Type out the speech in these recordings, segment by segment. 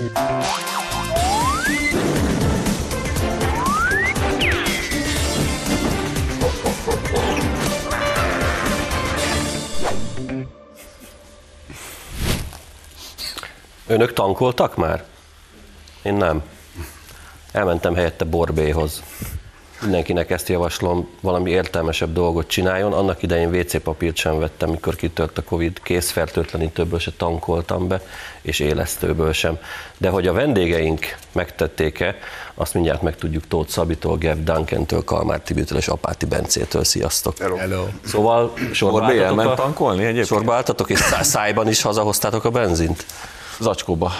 Önök tankoltak már? Én nem. Elmentem helyette Borbéhoz. Mindenkinek ezt javaslom, valami értelmesebb dolgot csináljon. Annak idején WC papírt sem vettem, mikor kitört a Covid, készfertőtlenítőből se tankoltam be, és élesztőből sem. De hogy a vendégeink megtették-e, azt mindjárt megtudjuk Tóth Szabitól, Gev Duncantől, Kalmár Tibitől és Apáti Bencétől. Sziasztok! Hello. Hello. Szóval sorba álltatok, a, tankolni egyébként? sorba álltatok, és szá- szájban is hazahoztátok a benzint? Zacskóba.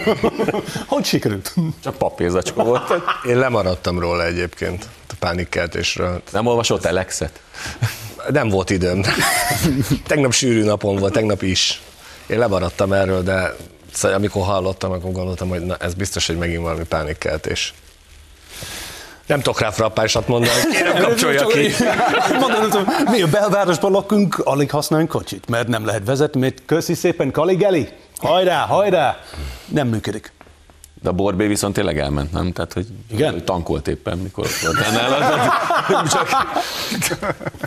Hogy sikerült? Csak papírzacskó volt. Én lemaradtam róla egyébként, a pánikkeltésről. Nem olvasott Alexet? Nem volt időm. tegnap sűrű napom volt, tegnap is. Én lemaradtam erről, de szóval amikor hallottam, akkor gondoltam, hogy na, ez biztos, hogy megint valami pánikkeltés. Nem tudok rá frappásat mondani, kérem kapcsolja ki. Mondom, mi a belvárosban lakunk, alig használunk kocsit, mert nem lehet vezetni, mert köszi szépen, Kaligeli, hajrá, hajrá, nem működik. De a Borbé viszont tényleg elment, nem? Tehát, hogy Igen? hogy tankolt éppen, mikor volt ennél. Csak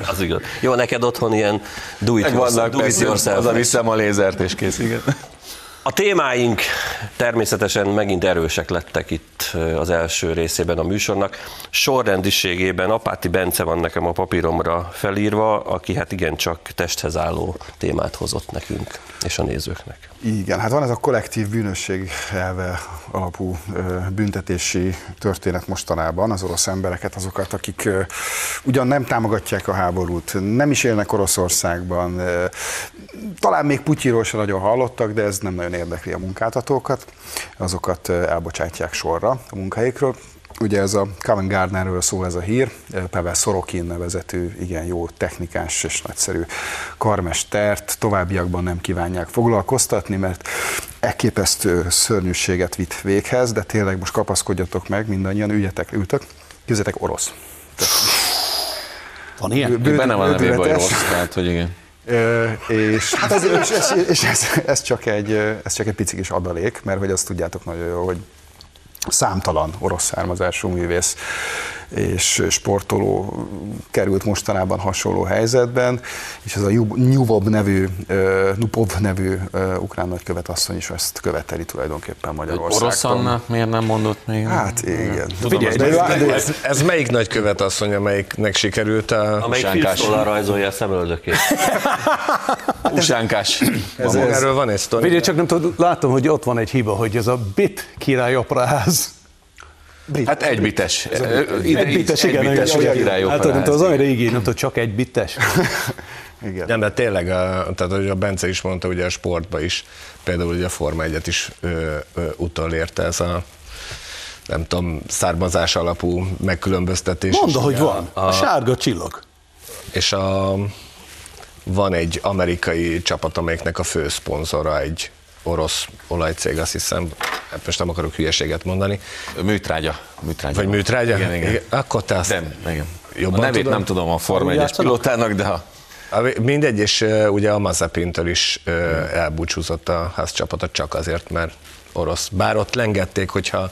Az igaz. Jó, neked otthon ilyen do it yourself, vannak do it yourself. az a viszem a lézert és kész, igen. A témáink természetesen megint erősek lettek itt az első részében a műsornak. Sorrendiségében Apáti Bence van nekem a papíromra felírva, aki hát igencsak testhez álló témát hozott nekünk és a nézőknek. Igen, hát van ez a kollektív bűnösség elve alapú büntetési történet mostanában, az orosz embereket, azokat, akik ugyan nem támogatják a háborút, nem is élnek Oroszországban, talán még Putyiról sem nagyon hallottak, de ez nem nagyon érdekli a munkáltatókat, azokat elbocsátják sorra a munkahelyükről. Ugye ez a Covent Gardnerről szól ez a hír, Pavel Sorokin nevezetű, igen jó technikás és nagyszerű karmestert továbbiakban nem kívánják foglalkoztatni, mert elképesztő szörnyűséget vitt véghez, de tényleg most kapaszkodjatok meg, mindannyian üljetek, ültök, képzeljétek orosz. Van ilyen? Bő- Benne van a nevében, rossz, tehát, hogy igen. Ö, és, hát ez, és, ez, és ez, ez, csak egy, ö, ez csak egy pici kis adalék, mert hogy azt tudjátok nagyon jó, hogy számtalan orosz származású művész és sportoló került mostanában hasonló helyzetben, és ez a Nyuvob nevű, Nupov nevű ukrán nagykövet asszony is ezt követeli tulajdonképpen Orosz Magyarországtól. Anna miért nem mondott még? Hát igen. Tudom, de, az- de, de, Ez, ez melyik nagykövet asszony, amelyiknek sikerült a... Amelyik Sánkás. filmszóllal rajzolja a szemöldökét. Usánkás. Ez, erről van egy sztori. Csak nem tudom, látom, hogy ott van egy hiba, hogy ez a bit király operaház. Hát egy bites. Ide Egy igen. bites, igen, király Hát tudom, az annyira igény, nem tudom, csak egy bites. igen. Nem, de tényleg, a, tehát hogy a Bence is mondta, ugye a sportban is, például ugye a Forma 1 is ö, ö, utolérte ez a nem tudom, származás alapú megkülönböztetés. Mondd, hogy van. A sárga csillag. És a, van egy amerikai csapat, amelyiknek a fő szponzora egy orosz olajcég, azt hiszem, hát most nem akarok hülyeséget mondani, Műtrágya. műtrágya. vagy műtrágya? Igen, igen. Akkor te azt Nem, igen. Jobban a nevét tudod? nem tudom a Forma 1-es játszanak? pilótának, de ha Mindegy, és ö, ugye a Mazepintől is ö, elbúcsúzott a házcsapata csak azért, mert orosz. Bár ott lengették, hogyha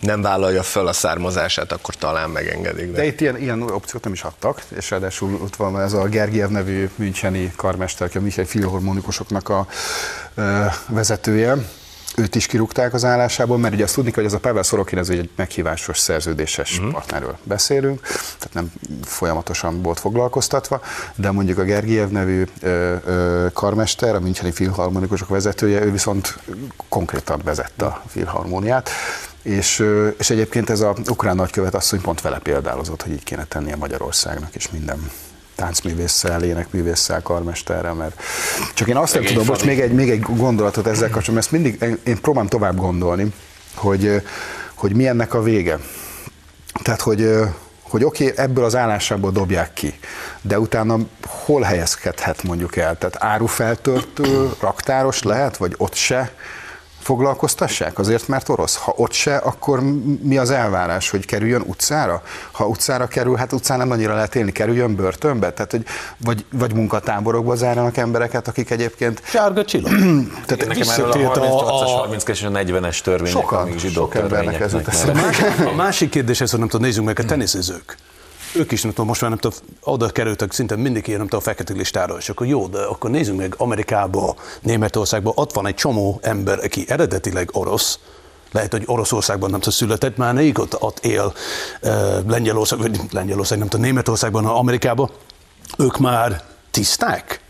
nem vállalja föl a származását, akkor talán megengedik. De De, itt ilyen, ilyen opciót nem is adtak, és ráadásul ott van ez a Gergiev nevű müncheni karmester, aki a Mihály filharmonikusoknak a ö, vezetője. Őt is kirúgták az állásából, mert ugye azt tudni hogy ez a Pavel Sorokin, ez egy meghívásos szerződéses uh-huh. partnerről beszélünk, tehát nem folyamatosan volt foglalkoztatva, de mondjuk a Gergiev nevű ö, ö, karmester, a Müncheni filharmonikusok vezetője, ő viszont konkrétan vezette a filharmóniát, és, és egyébként ez a ukrán nagykövet asszony pont vele példálozott, hogy így kéne tennie Magyarországnak is minden táncművésszel, énekművésszel, karmesterrel, mert csak én azt nem tudom, most még egy, még egy gondolatot ezzel kapcsolatban, ezt mindig én próbálom tovább gondolni, hogy, hogy mi ennek a vége. Tehát, hogy, hogy oké, okay, ebből az állásából dobják ki, de utána hol helyezkedhet mondjuk el? Tehát árufeltöltő, raktáros lehet, vagy ott se? Foglalkoztassák azért, mert orosz. Ha ott se, akkor mi az elvárás, hogy kerüljön utcára? Ha utcára kerül, hát utcán nem annyira lehet élni, kerüljön börtönbe? Tehát, hogy vagy, vagy munkatáborokba zárjanak embereket, akik egyébként... Sárga csillag. Tehát Nekem erről a Visszatért a- 38-as, a- 32 és a 40-es törvények, Sokan, amik zsidók sok embernek ez. A másik kérdés, ez, hogy nem tudom, nézzünk meg a teniszezők. Ők is, nem tudom, most már nem tudom, oda kerültek szinte mindenki, nem tudom, a fekete listára, és akkor jó, de akkor nézzünk meg Amerikába, Németországban, ott van egy csomó ember, aki eredetileg orosz, lehet, hogy Oroszországban nem tudom, született, már rég ott, ott él Lengyelország, vagy Lengyelország, nem tudom, Németországban, Amerikában, ők már tiszták?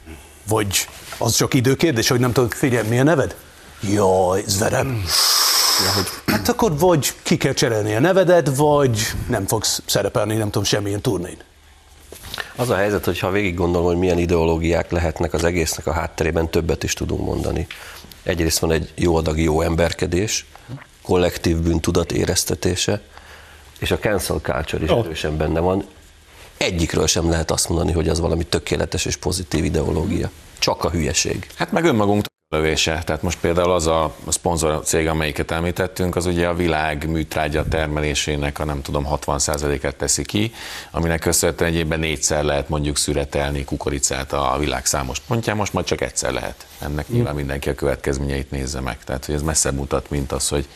Vagy az csak időkérdés, hogy nem tudom, figyelj, mi a neved? Jaj, Zverem. Hát akkor vagy ki kell cserélni a nevedet, vagy nem fogsz szerepelni, nem tudom, semmilyen turnén. Az a helyzet, hogy ha végig gondolom, hogy milyen ideológiák lehetnek az egésznek a hátterében, többet is tudunk mondani. Egyrészt van egy jó adag jó emberkedés, kollektív bűntudat éreztetése, és a cancel culture is erősen benne van. Egyikről sem lehet azt mondani, hogy az valami tökéletes és pozitív ideológia. Csak a hülyeség. Hát meg önmagunk lövése. Tehát most például az a szponzor cég, amelyiket említettünk, az ugye a világ műtrágya termelésének a nem tudom 60%-át teszi ki, aminek köszönhetően egyébben négyszer lehet mondjuk szüretelni kukoricát a világ számos pontján, most már csak egyszer lehet. Ennek nyilván mindenki a következményeit nézze meg. Tehát, hogy ez messze mutat, mint az, hogy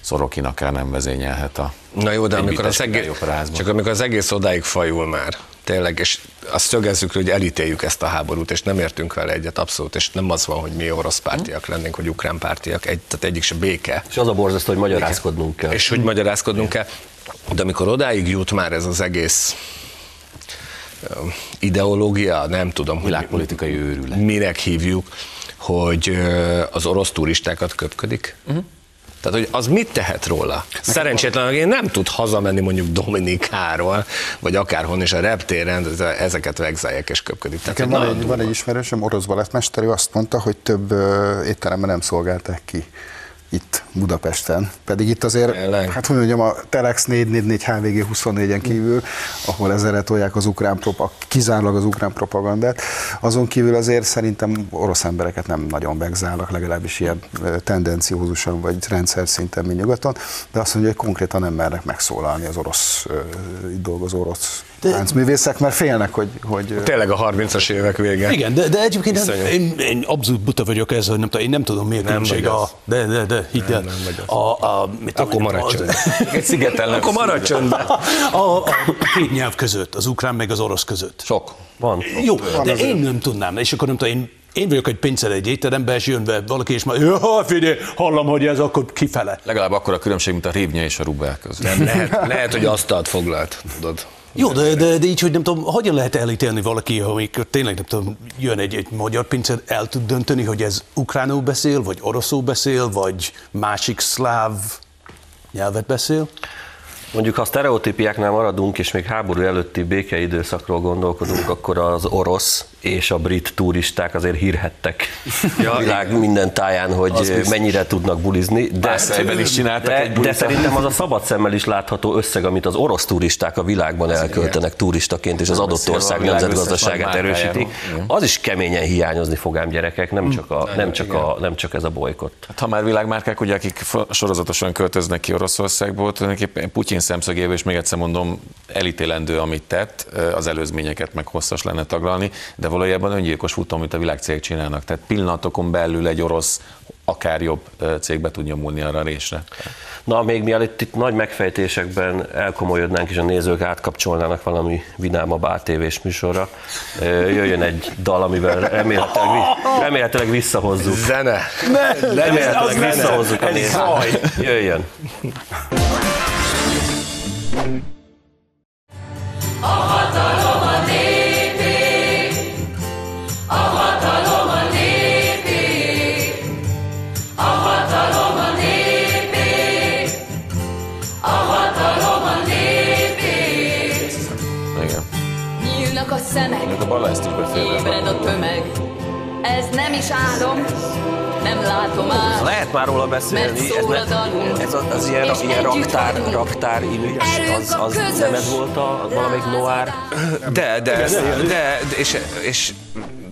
Szorokin akár nem vezényelhet a Na jó, de amikor az, egész, csak amikor az egész odáig fajul már, tényleg, és azt szögezzük, hogy elítéljük ezt a háborút, és nem értünk vele egyet abszolút, és nem az van, hogy mi orosz pártiak lennénk, vagy ukrán pártiak, egy, tehát egyik se béke. És az a borzasztó, hogy magyarázkodnunk kell. És hogy magyarázkodnunk kell. De amikor odáig jut már ez az egész ideológia, nem tudom, hogy Világpolitikai őrület. minek hívjuk, hogy az orosz turistákat köpködik. Uh-huh. Tehát, hogy az mit tehet róla? Szerencsétlen, én nem tud hazamenni mondjuk Dominikáról, vagy akárhon, és a reptéren ezeket vegzálják és köpködik. Tehát, Nekem van egy, van egy ismerősöm, orosz balettmester, ő azt mondta, hogy több étteremben nem szolgálták ki itt Budapesten. Pedig itt azért, Tényleg? hát hogy mondjam, a Telex 444 HVG 24-en kívül, ahol ezerre tolják az ukrán propa, kizárólag az ukrán propagandát, azon kívül azért szerintem orosz embereket nem nagyon begzálnak, legalábbis ilyen tendenciózusan vagy rendszer szinten, mint nyugaton, de azt mondja, hogy konkrétan nem mernek megszólalni az orosz, dolgozó orosz táncművészek, mert félnek, hogy, hogy Tényleg a 30-as évek vége. Igen, de, de egyébként nem, én, én abszolút buta vagyok ez, hogy nem én nem tudom, miért Nem különbség vagy a... az. De, de, de, hidd el. nem. A, a, mit Akkor maradj csöndben. Egy szigetelnek. Akkor maradj csöndben. A, a két nyelv között, az ukrán meg az orosz között. Sok. Van. Jó, de én nem tudnám, és akkor nem tudom, én, én vagyok egy pincel egy étteremben, és jön be valaki, és már, jó, figyelj, hallom, hogy ez akkor kifele. Legalább akkor a különbség, mint a rívnya és a rubel között. Nem, lehet, lehet, hogy asztalt foglalt, tudod. Jó, de, de, de így, hogy nem tudom, hogyan lehet elítélni valaki, amikor tényleg nem tudom, jön egy, egy magyar pincér, el tud dönteni, hogy ez ukránul beszél, vagy oroszul beszél, vagy másik szláv nyelvet beszél? Mondjuk, ha a sztereotípiáknál maradunk, és még háború előtti békeidőszakról gondolkodunk, akkor az orosz és a brit turisták azért hírhettek a világ minden táján, hogy mennyire tudnak bulizni. De, is csináltak de, egy de szerintem az a szabad szemmel is látható összeg, amit az orosz turisták a világban elköltenek turistaként, és az adott ország nemzetgazdaságát erősíti. Az is keményen hiányozni fog ám gyerekek, nem csak, a, nem csak, a, nem csak ez a bolykott. Hát, ha már világmárkák, ugye, akik sorozatosan költöznek ki Oroszországból, tulajdonképpen Putyin szemszögéből, és még egyszer mondom, elítélendő, amit tett, az előzményeket meg hosszas lenne taglalni, de valójában öngyilkos futam, amit a világcégek csinálnak. Tehát pillanatokon belül egy orosz akár jobb ö, cég be tud nyomulni arra a résre. Na, még mielőtt itt nagy megfejtésekben elkomolyodnánk, és a nézők átkapcsolnának valami vidámabb ATV-s műsorra, jöjjön egy dal, amivel remélhetőleg, remélhetőleg visszahozzuk. Zene. Remélhetőleg visszahozzuk a nézőt. Jöjjön. Igen. Nyílnak a szemek, Még a balla ezt is beférve. ébred a tömeg. Ez nem is álom, nem látom át. Lehet már róla beszélni, ez, ne, ez az, az ilyen, ilyen raktár, vagyunk. raktár image, az, az nem ez volt a valamelyik noir? De, de, de, de és, és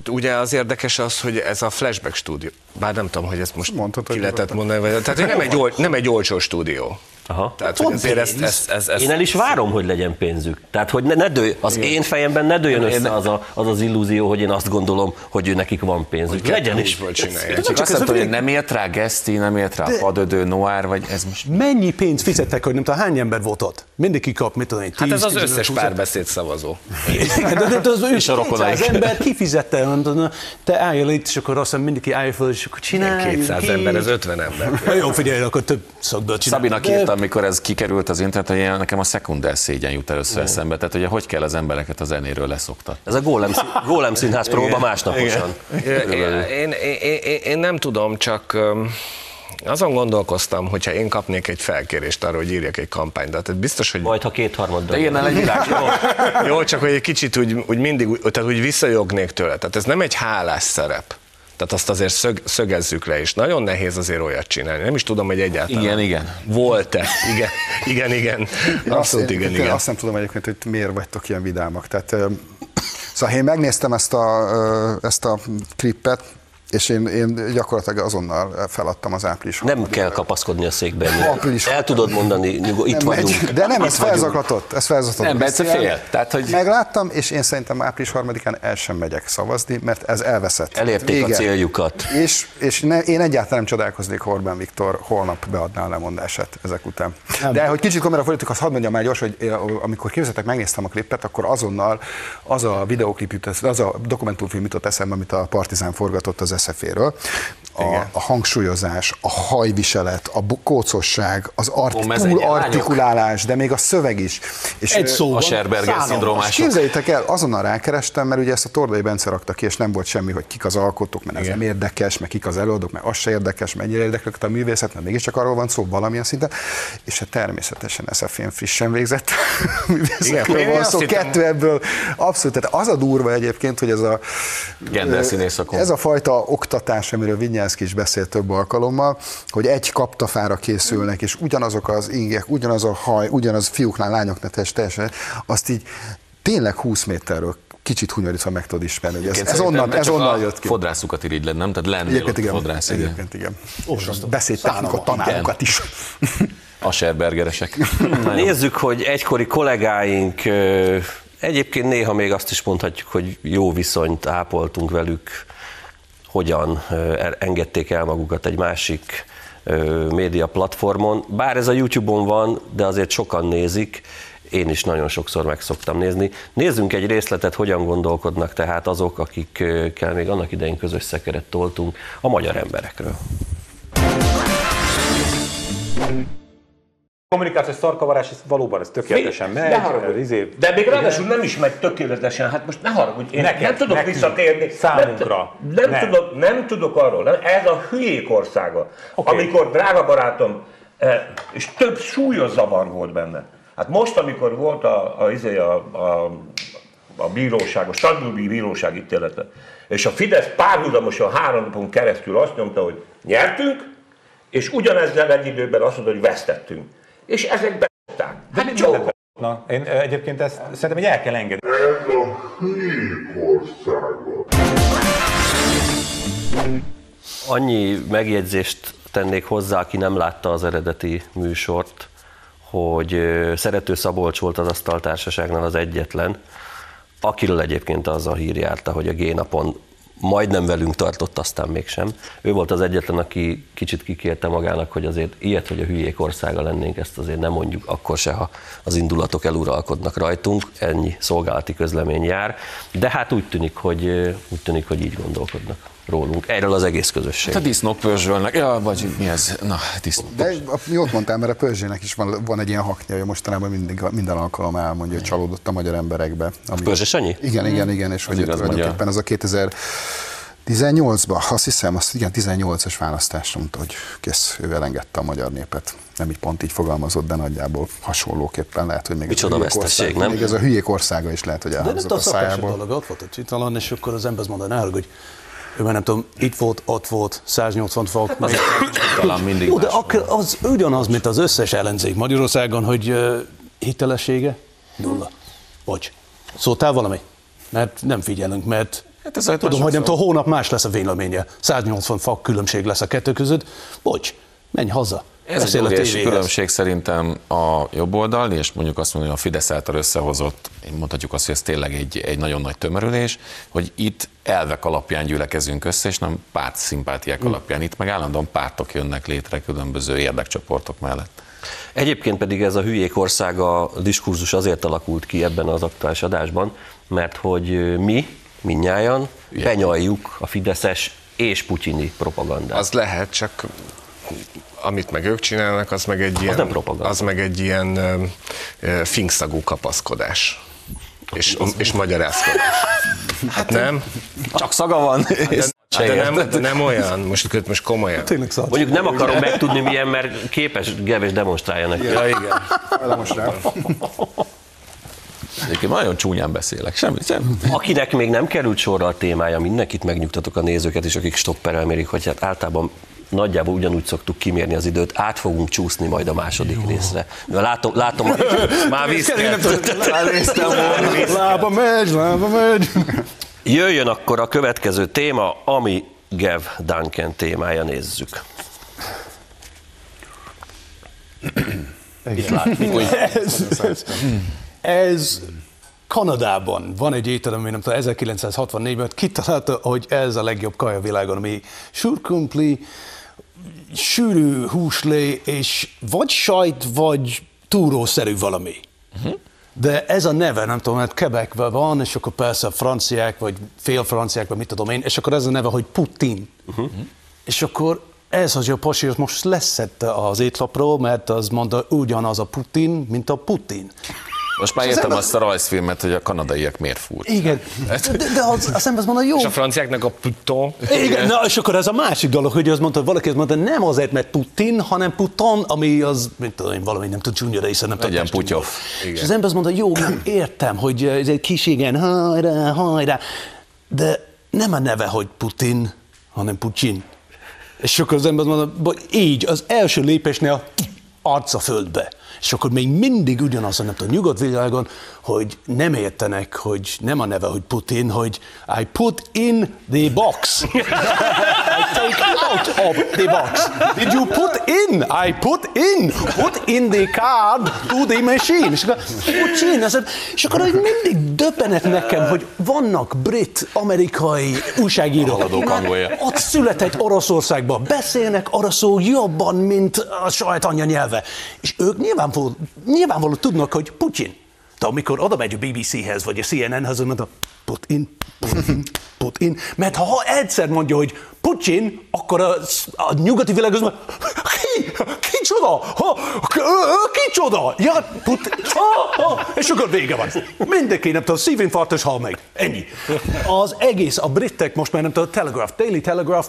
ugye az érdekes az, hogy ez a flashback stúdió, bár nem tudom, hogy ezt most Mondtad, ki hogy lehetett mondani, vagy, tehát hogy nem egy, ol, nem egy olcsó stúdió. Aha. Tehát, hogy azért ezt, ezt, ezt, ezt Én el is várom, hogy legyen pénzük. Tehát, hogy ne, ne dőj, az én fejemben ne dőjön össze az, a, az az illúzió, hogy én azt gondolom, hogy ő nekik van pénzük. Legyen is. Csinálják. Csak azt ez a mondta, hogy nem ért rá Geszti, nem ért rá Padödő, Noár, vagy ez most Mennyi pénzt fizettek, hogy nem tudom, hány ember volt ott? Mindenki kap, mit tudom én, 10, Hát ez az 15, összes 20. párbeszéd szavazó. Igen, de, de, de az, a az ember kifizette, te álljál itt, és akkor azt hiszem mindenki állja fel, és akkor csinálj. 200 ember, ez 50 ember. Jó, figyelj, akkor több szakből csinálj. Szabinak De- írta, amikor ez kikerült az internet, hogy nekem a szekunder szégyen jut először eszembe. Tehát, hogy hogy kell az embereket a zenéről leszoktatni. Ez a Gólem, Gólem színház próba másnaposan. Én, én, én, én, én nem tudom, csak azon gondolkoztam, hogyha én kapnék egy felkérést arra, hogy írjak egy kampányt, de hát biztos, hogy Majd, ha kétharmaddal. De írnál egy világ. Jó, csak hogy egy kicsit úgy, úgy mindig, úgy- tehát úgy visszajognék tőle. Tehát ez nem egy hálás szerep. Tehát azt azért szög, szögezzük le, és nagyon nehéz azért olyat csinálni. Nem is tudom, hogy egyáltalán Igen, igen. volt-e. Igen, igen, igen. Abszolút igen, igen. Azt nem tudom egyébként, hogy miért vagytok ilyen vidámak. Tehát, szóval én megnéztem ezt a, ezt a klippet, és én, én gyakorlatilag azonnal feladtam az április. Nem kell kapaszkodni a székben. Április. El tudod mondani, nyugod, itt nem vagyunk. Megy, de nem, ez felzaklatott. Ez felzaklatott. Nem, Bence fél. Tehát, hogy- Megláttam, és én szerintem április harmadikán el sem megyek szavazni, mert ez elveszett. Elérték a Vége. céljukat. És, és ne, én egyáltalán nem csodálkoznék, ha Orbán Viktor holnap beadná a lemondását ezek után. Nem. De hogy kicsit kamerá fordítok, azt hadd mondjam már gyors, hogy én, amikor képzeltek, megnéztem a klippet, akkor azonnal az a videoklip jut, esz- az a dokumentumfilm jutott eszembe, amit a Partizán forgatott az terça-feira. A, a hangsúlyozás, a hajviselet, a kócosság, az art, ez lányok. túlartikulálás, de még a szöveg is. És Egy ö, szó. A Scherberger szindrómások. képzeljétek el, azonnal rákerestem, mert ugye ezt a Tordai Bence rakta ki, és nem volt semmi, hogy kik az alkotók, mert ez nem érdekes, meg kik az előadók, mert az se érdekes, mennyire érdekli a művészet, mert mégiscsak arról van szó valamilyen szinten. És hát természetesen SZF-én frissen végzett művészetről én van szó, kettő ebből abszolút. Tehát az a durva egyébként, hogy ez a ez a fajta oktatás, amiről Vinyánszki is beszélt több alkalommal, hogy egy kaptafára készülnek, és ugyanazok az ingek, ugyanaz a haj, ugyanaz fiúknál, lányoknál teljesen, teljesen, azt így tényleg 20 méterről kicsit hunyorítva meg tudod ismerni. hogy Ez, ez, onnan, ez onnan jött ki. Fodrászukat irigyled, nem? Tehát lennél Egyébként ott igen. fodrász, igen. Egyébként igen. És a tanárokat is. A serbergeresek. Nézzük, hogy egykori kollégáink, egyébként néha még azt is mondhatjuk, hogy jó viszonyt ápoltunk velük, hogyan engedték el magukat egy másik média platformon. Bár ez a YouTube-on van, de azért sokan nézik, én is nagyon sokszor meg szoktam nézni. Nézzünk egy részletet, hogyan gondolkodnak tehát azok, akikkel még annak idején közös szekeret toltunk, a magyar emberekről. Kommunikációs szarkavarás, ez valóban ez tökéletesen megy. Ne haragudj. izé- De még ráadásul nem is megy tökéletesen, hát most ne haragudj, én Neked, nem tudok nekünk, visszatérni. számunkra. Nem, nem, Nem. Tudok, nem tudok arról, nem, ez a hülyék országa, Oké. amikor, drága barátom, eh, és több súlyos zavar volt benne. Hát most, amikor volt a, a, izé, a, a, a bíróság, a Strasbourgi bíróság ítélete, és a Fidesz párhuzamosan három napon keresztül azt nyomta, hogy nyertünk, és ugyanezzel egy időben azt mondta, hogy vesztettünk. És ezek beadták. Hát jó. Na, én egyébként ezt szerintem hogy el kell engedni. Annyi megjegyzést tennék hozzá, aki nem látta az eredeti műsort, hogy Szerető Szabolcs volt az asztaltársaságnál az egyetlen, akiről egyébként az a hír járta, hogy a G-napon majdnem velünk tartott, aztán mégsem. Ő volt az egyetlen, aki kicsit kikérte magának, hogy azért ilyet, hogy a hülyék országa lennénk, ezt azért nem mondjuk akkor se, ha az indulatok eluralkodnak rajtunk, ennyi szolgálati közlemény jár, de hát úgy tűnik, hogy, úgy tűnik, hogy így gondolkodnak rólunk, erről az egész közösség. Hát a disznók pörzsölnek. Ja, vagy mi ez? Na, disznók. De a- jót mondtál, mert a Pörzsének is van, van egy ilyen haknya, hogy mostanában mindig, minden alkalommal elmondja, hogy csalódott a magyar emberekbe. Ami, Pörzse Sanyi? Igen, igen, igen, és hogy igaz, tulajdonképpen az a 2018-ban, azt hiszem, azt igen, 18-as választást mondta, hogy kész, ő elengedte a magyar népet. Nem így pont így fogalmazott, de nagyjából hasonlóképpen lehet, hogy még Micsoda ez a ország, nem? még ez a hülyék országa is lehet, hogy De elhangzott tudom, a szájából. dolog, ott volt a citalan, és akkor az ember azt mondaná, hogy ő már nem tudom, itt volt, ott volt, 180 fok. még- Talán mindig Jó, de akkor az ugyanaz, mint az összes ellenzék Magyarországon, hogy uh, hitelessége nulla. Bocs. Szóltál valami? Mert nem figyelünk, mert Hát ez Tudom, hogy nem tudom, hónap más lesz a véleménye. 180 fok különbség lesz a kettő között. Bocs, menj haza. Ez Beszél a tévéhez. különbség szerintem a jobb oldal, és mondjuk azt mondom, hogy a Fidesz által összehozott, mondhatjuk azt, hogy ez tényleg egy, egy nagyon nagy tömörülés, hogy itt elvek alapján gyülekezünk össze, és nem párt szimpátiák alapján. Itt meg állandóan pártok jönnek létre különböző érdekcsoportok mellett. Egyébként pedig ez a hülyék országa diskurzus azért alakult ki ebben az aktuális adásban, mert hogy mi, minnyáján benyaljuk a fideszes és putyini propagandát. Az lehet, csak amit meg ők csinálnak, az meg egy ilyen, nem propaganda. az meg egy ilyen ö, finkszagú kapaszkodás. És, és magyarázkodás. Hát nem? Csak szaga van. De, de nem, de nem olyan, most, most komolyan. Tényleg szart. Mondjuk nem akarom megtudni milyen, mert képes Geves demonstrálja neki. Ja, igen. Most rá. Egyébként nagyon csúnyán beszélek, semmi, semmi. Akinek még nem került sorra a témája, mindenkit megnyugtatok a nézőket, és akik stopperrel mérik, hogy hát általában nagyjából ugyanúgy szoktuk kimérni az időt, át fogunk csúszni majd a második részre. Mivel látom, látom már volna. Lába megy, lába megy. Jöjjön akkor a következő téma, ami Gev Duncan témája, nézzük. ez, ez, ez Kanadában van egy étterem, ami nem tudom, 1964-ben kitalálta, hogy ez a legjobb kaja a világon, ami surkumpli, sűrű húslé, és vagy sajt, vagy túrószerű valami. Uh-huh. De ez a neve, nem tudom, mert Quebecben van, és akkor persze a franciák, vagy fél franciák, vagy mit tudom én, és akkor ez a neve, hogy Putin. Uh-huh. És akkor ez az a pasi, az most leszette az étlapról, mert az mondta ugyanaz a Putin, mint a Putin. Most már értem azt a rajzfilmet, hogy a kanadaiak miért fúrt. Igen, de, de az, az ember azt mondta, jó. És a franciáknak a puton. Igen, na, és akkor ez a másik dolog, hogy azt mondta, valaki azt mondta, nem azért, mert Putin, hanem Puton, ami az, mint tudom én, valami nem tud csúnya része, nem tudom. Legyen. Putyov. És az ember azt mondta, jó, nem értem, hogy ez egy kis igen, hajrá, hajrá, de nem a neve, hogy Putin, hanem Putin. És akkor az ember azt mondta, így, az első lépésnél arca földbe. És akkor még mindig ugyanaz, nem tudom, nyugodt világon, hogy nem értenek, hogy nem a neve, hogy Putin, hogy I put in the box. I take out of the box. Did you put in? I put in. Put in the card to the machine. És akkor, Putin, ez, és akkor hogy mindig döbbenet nekem, hogy vannak brit, amerikai újságírók. Haladók angolja. Ott született Oroszországban, beszélnek oroszul jobban, mint a saját anyanyelve. És ők nyilvánvaló, nyilvánvaló tudnak, hogy Putin. De amikor oda megy a BBC-hez, vagy a CNN-hez, mondja, Putin, Putin, Putin. Mert ha, egyszer mondja, hogy Putin, akkor a, a nyugati világ az ki, kicsoda, ha, kicsoda, ja, Putin, ha, ha, és akkor vége van. Mindenki, nem tudom, szívinfarktus hal meg. Ennyi. Az egész, a britek most már nem tudom, Telegraph, Daily Telegraph,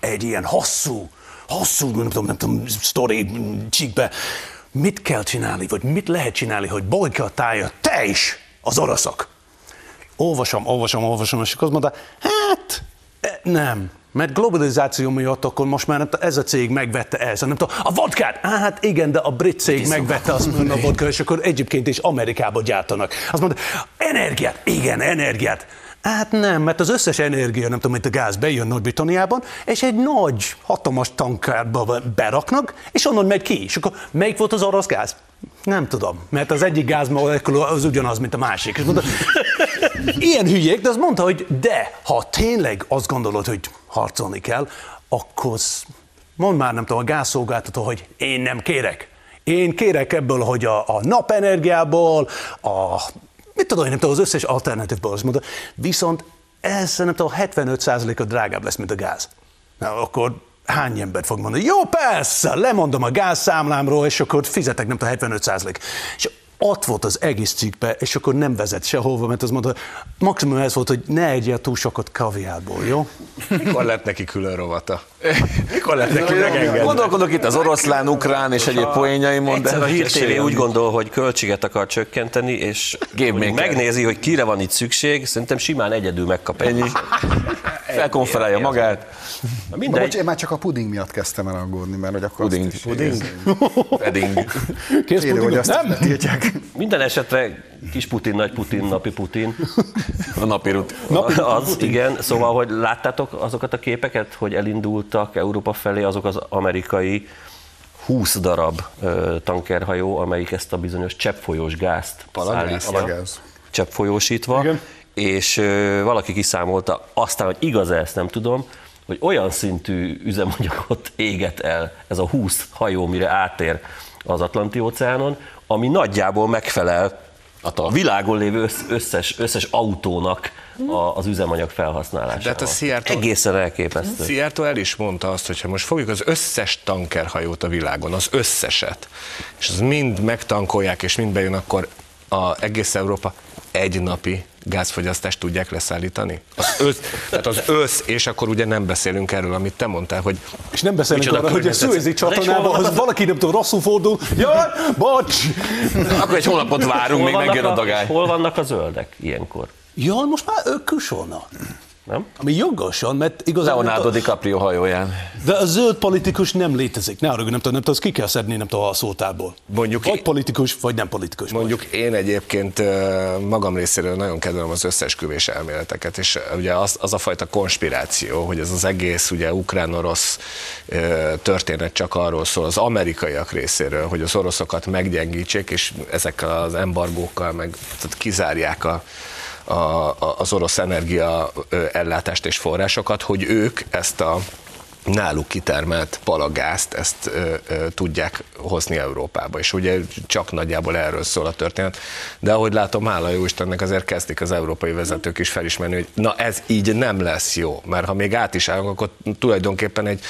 egy ilyen hosszú, hosszú, nem tudom, nem tudom, sztori csíkbe, mit kell csinálni, vagy mit lehet csinálni, hogy bolykottálja te is az oroszok. Olvasom, olvasom, olvasom, és akkor azt mondta, hát e, nem, mert globalizáció miatt akkor most már ez a cég megvette ez, nem tudom, a vodkát, Á, hát igen, de a brit cég megvette azt mondja, a vodkát, és akkor egyébként is Amerikába gyártanak. Azt mondta, energiát, igen, energiát. Hát nem, mert az összes energia, nem tudom, mint a gáz bejön Nagy-Britanniában, és egy nagy, hatalmas tankárba beraknak, és onnan megy ki. És akkor melyik volt az orosz gáz? Nem tudom, mert az egyik gázmolekula az ugyanaz, mint a másik. És mondta, ilyen hülyék, de az mondta, hogy de, ha tényleg azt gondolod, hogy harcolni kell, akkor mondd már, nem tudom, a gázszolgáltató, hogy én nem kérek. Én kérek ebből, hogy a, a napenergiából, a mit tudom, én nem tudom, az összes alternatívból, azt viszont ez nem tudom, 75%-a drágább lesz, mint a gáz. Na, akkor hány ember fog mondani, jó, persze, lemondom a gázszámlámról, és akkor fizetek, nem tudom, 75 És ott volt az egész cikkbe, és akkor nem vezet sehova, mert az mondta, maximum ez volt, hogy ne egyél túl sokat kaviárból, jó? Mikor lett neki külön rovata? Mikor lett neki megengedve? Gondolkodok itt az oroszlán, ukrán és egyéb poénjaimon, de a Hír TV úgy gondol, hogy költséget akar csökkenteni, és hogy megnézi, hogy kire van itt szükség, szerintem simán egyedül megkap ennyi. Felkonferálja magát. Na, Mindegy. bocs, én már csak a puding miatt kezdtem el aggódni, mert hogy akkor Puding. azt is Puding. Pedding. Kész Kéne, hogy azt nem tiltják. Minden esetre kis Putin, nagy Putin, napi Putin. A napi rut. Az, igen. Szóval, hogy láttátok azokat a képeket, hogy elindultak Európa felé azok az amerikai 20 darab ö, tankerhajó, amelyik ezt a bizonyos cseppfolyós gázt Palagáz? szállítja. Cseppfolyósítva. Igen. És valaki kiszámolta, aztán, hogy igaz ezt nem tudom, hogy olyan szintű üzemanyagot éget el ez a 20 hajó, mire átér az Atlanti óceánon, ami nagyjából megfelel a világon lévő össz- összes, összes autónak a, az üzemanyag felhasználásával. De hát a Seattle- Egészen elképesztő. Szijjártó el is mondta azt, hogy ha most fogjuk az összes tankerhajót a világon, az összeset, és az mind megtankolják, és mind bejön, akkor a egész Európa egy napi gázfogyasztást tudják leszállítani? Az össz, tehát az össz, és akkor ugye nem beszélünk erről, amit te mondtál, hogy És nem beszélünk arra, hogy a szüvezi csatornában, az valaki nem tudom, rosszul fordul. Jaj, bocs! Akkor egy hónapot várunk, még megjön a dagály. hol vannak a zöldek ilyenkor? Jaj, most már ők kusolnak. Nem? Ami jogosan, mert igazából... Leonardo DiCaprio hajóján. De a zöld politikus nem létezik. Ne arra, nem tudom, nem tudom, azt ki kell szedni, nem tudom, a szótárból. Mondjuk Vagy én- politikus, vagy nem politikus. Mondjuk én egyébként magam részéről nagyon kedvelem az összesküvés elméleteket, és ugye az, az a fajta konspiráció, hogy ez az egész ugye ukrán-orosz történet csak arról szól az amerikaiak részéről, hogy az oroszokat meggyengítsék, és ezekkel az embargókkal meg tehát kizárják a, a, a- az orosz energia ellátást és forrásokat, hogy ők ezt a náluk kitermelt palagázt, ezt ö, ö, tudják hozni Európába. És ugye csak nagyjából erről szól a történet. De ahogy látom, hála jó Istennek azért kezdik az európai vezetők is felismerni, hogy na ez így nem lesz jó. Mert ha még át is állunk, akkor tulajdonképpen egy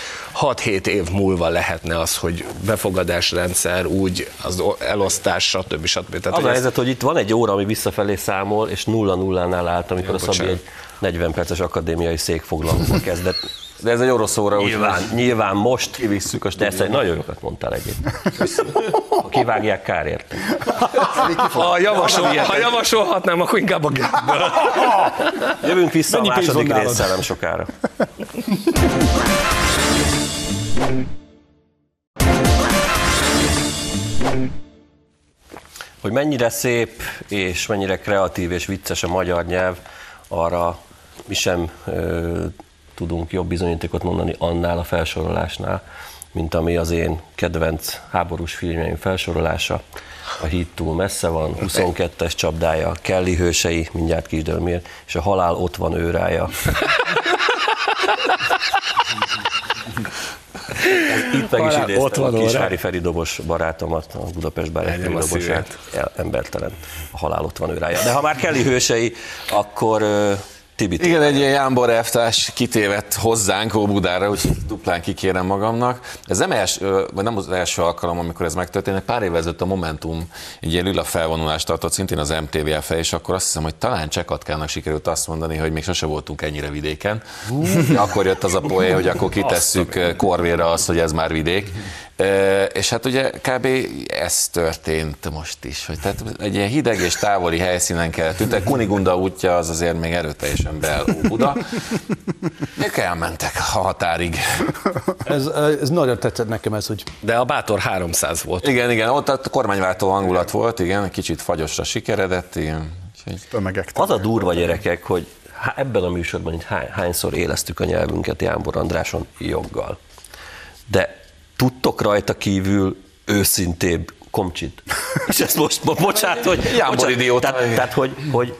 6-7 év múlva lehetne az, hogy befogadásrendszer, úgy az elosztás, stb. stb. Tehát, Az a helyzet, hogy itt van egy óra, ami visszafelé számol, és nulla nullánál állt, amikor a Szabi egy 40 perces akadémiai székfoglalóba kezdett. De ez egy orosz óra, úgy Nyilván, nyilván most, Kivisszük a de ezt egy nagyon jókat mondtál egyébként. Ha kivágják, kár érte. ha, javasol, ha javasolhatnám, akkor inkább a Gábor. Jövünk vissza Mennyi a második résszel nem sokára. Hogy mennyire szép és mennyire kreatív és vicces a magyar nyelv, arra mi sem ö, tudunk jobb bizonyítékot mondani annál a felsorolásnál, mint ami az én kedvenc háborús filmjeim felsorolása. A híd túl messze van, 22-es csapdája, Kelly hősei, mindjárt kisdől miért, és a halál ott van őrája. Itt meg is Halál ott idéztem van a. Kisvári Feri dobos barátomat, a Budapest Bárja Feri dobosát. El, embertelen. A halál ott van őrája. De ha már Kelly hősei, akkor Tibi. Igen, egy ilyen Jámbor elvtárs kitévett hozzánk Óbudára, úgyhogy duplán kikérem magamnak. Ez nem, első, vagy nem az első alkalom, amikor ez megtörténik. Pár évvel ezelőtt a Momentum egy ilyen lila felvonulást tartott, szintén az MTV fel, és akkor azt hiszem, hogy talán Csekatkának sikerült azt mondani, hogy még sose voltunk ennyire vidéken. Akkor jött az a poé, hogy akkor kitesszük korvéra azt, hogy ez már vidék. És hát ugye kb. ez történt most is, hogy tehát egy ilyen hideg és távoli helyszínen kell tűntek. Kunigunda útja az azért még erőteljesen bel Buda. Ők elmentek a határig. Ez, ez nagyon tetszett nekem ez, hogy De a bátor 300 volt. Igen, igen, ott a kormányváltó hangulat volt, igen, kicsit fagyosra sikeredett, igen. Tömegek. Az a durva gyerekek, hogy ebben a műsorban itt hány, hányszor élesztük a nyelvünket Jánbor Andráson joggal. De tudtok rajta kívül őszintébb komcsit. És ezt most, bo- bocsánat, hogy... Bocsánat, idióta, Tehát, tehát hogy, hogy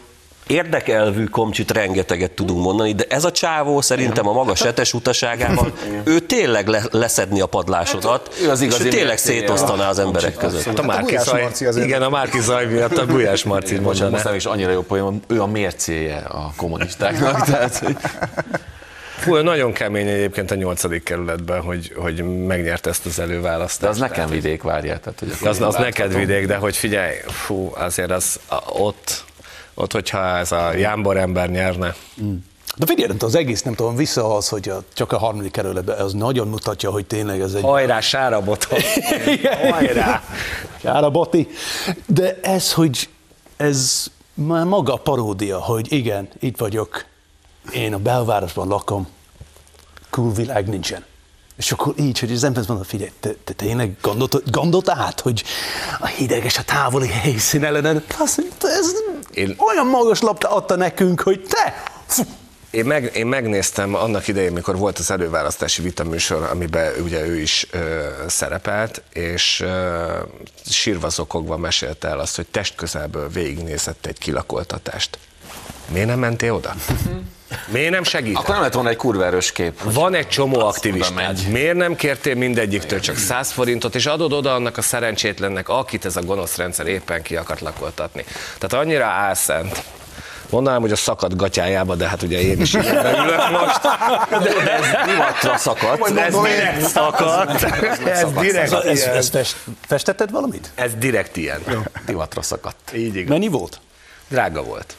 érdekelvű komcsit rengeteget tudunk mondani, de ez a csávó szerintem a maga setes utaságában, ő tényleg le, leszedni a padlásodat, ő az és igazi ő tényleg szétosztaná az emberek között. Hát a a Márki Zaj, Marci azért- igen, a Márki Zaj miatt a Gulyás Marci Bocsánat, most nem is annyira jó poén, ő a mércéje a kommunistáknak. Tehát, hogy Fú, nagyon kemény egyébként a nyolcadik kerületben, hogy, hogy megnyerte ezt az előválasztást. de az nekem vidék, várjál. Tehát, hogy Az, az neked vidék, de hogy figyelj, fú, azért az a, ott, ott, hogyha ez a Jámbor ember nyerne, De figyelj, az egész, nem tudom, vissza az, hogy a, csak a harmadik kerületben, az nagyon mutatja, hogy tényleg ez egy... hajrá, sára boton. Hajrá! Kára Bati. De ez, hogy ez már maga a paródia, hogy igen, itt vagyok, én a belvárosban lakom, külvilág nincsen. És akkor így, hogy az ember mondja, figyelj, te, te tényleg gondolt, gondolt át, hogy a hideg és a távoli helyszín ellen, azt ez Én- olyan magas lapta adta nekünk, hogy te, Én, meg, én megnéztem annak idején, mikor volt az előválasztási vitaműsor, amiben ugye ő is ö, szerepelt, és ö, sírva zokogva mesélte el azt, hogy testközelből végignézett egy kilakoltatást. Miért nem mentél oda? Miért nem segített? Akkor nem lett volna egy kurva erős kép. Van egy csomó aktivistád. Miért nem kértél mindegyiktől csak 100 forintot, és adod oda annak a szerencsétlennek, akit ez a gonosz rendszer éppen ki akart lakoltatni. Tehát annyira álszent. Mondanám, hogy a szakadt gatyájába, de hát ugye én is ilyenben ülök most. De ez Divatra szakadt. ez direkt szakadt. Ez direkt ez, ez, fest, festetted valamit? Ez direkt ilyen. Divatra szakadt. Így igaz. Mennyi volt? Drága volt.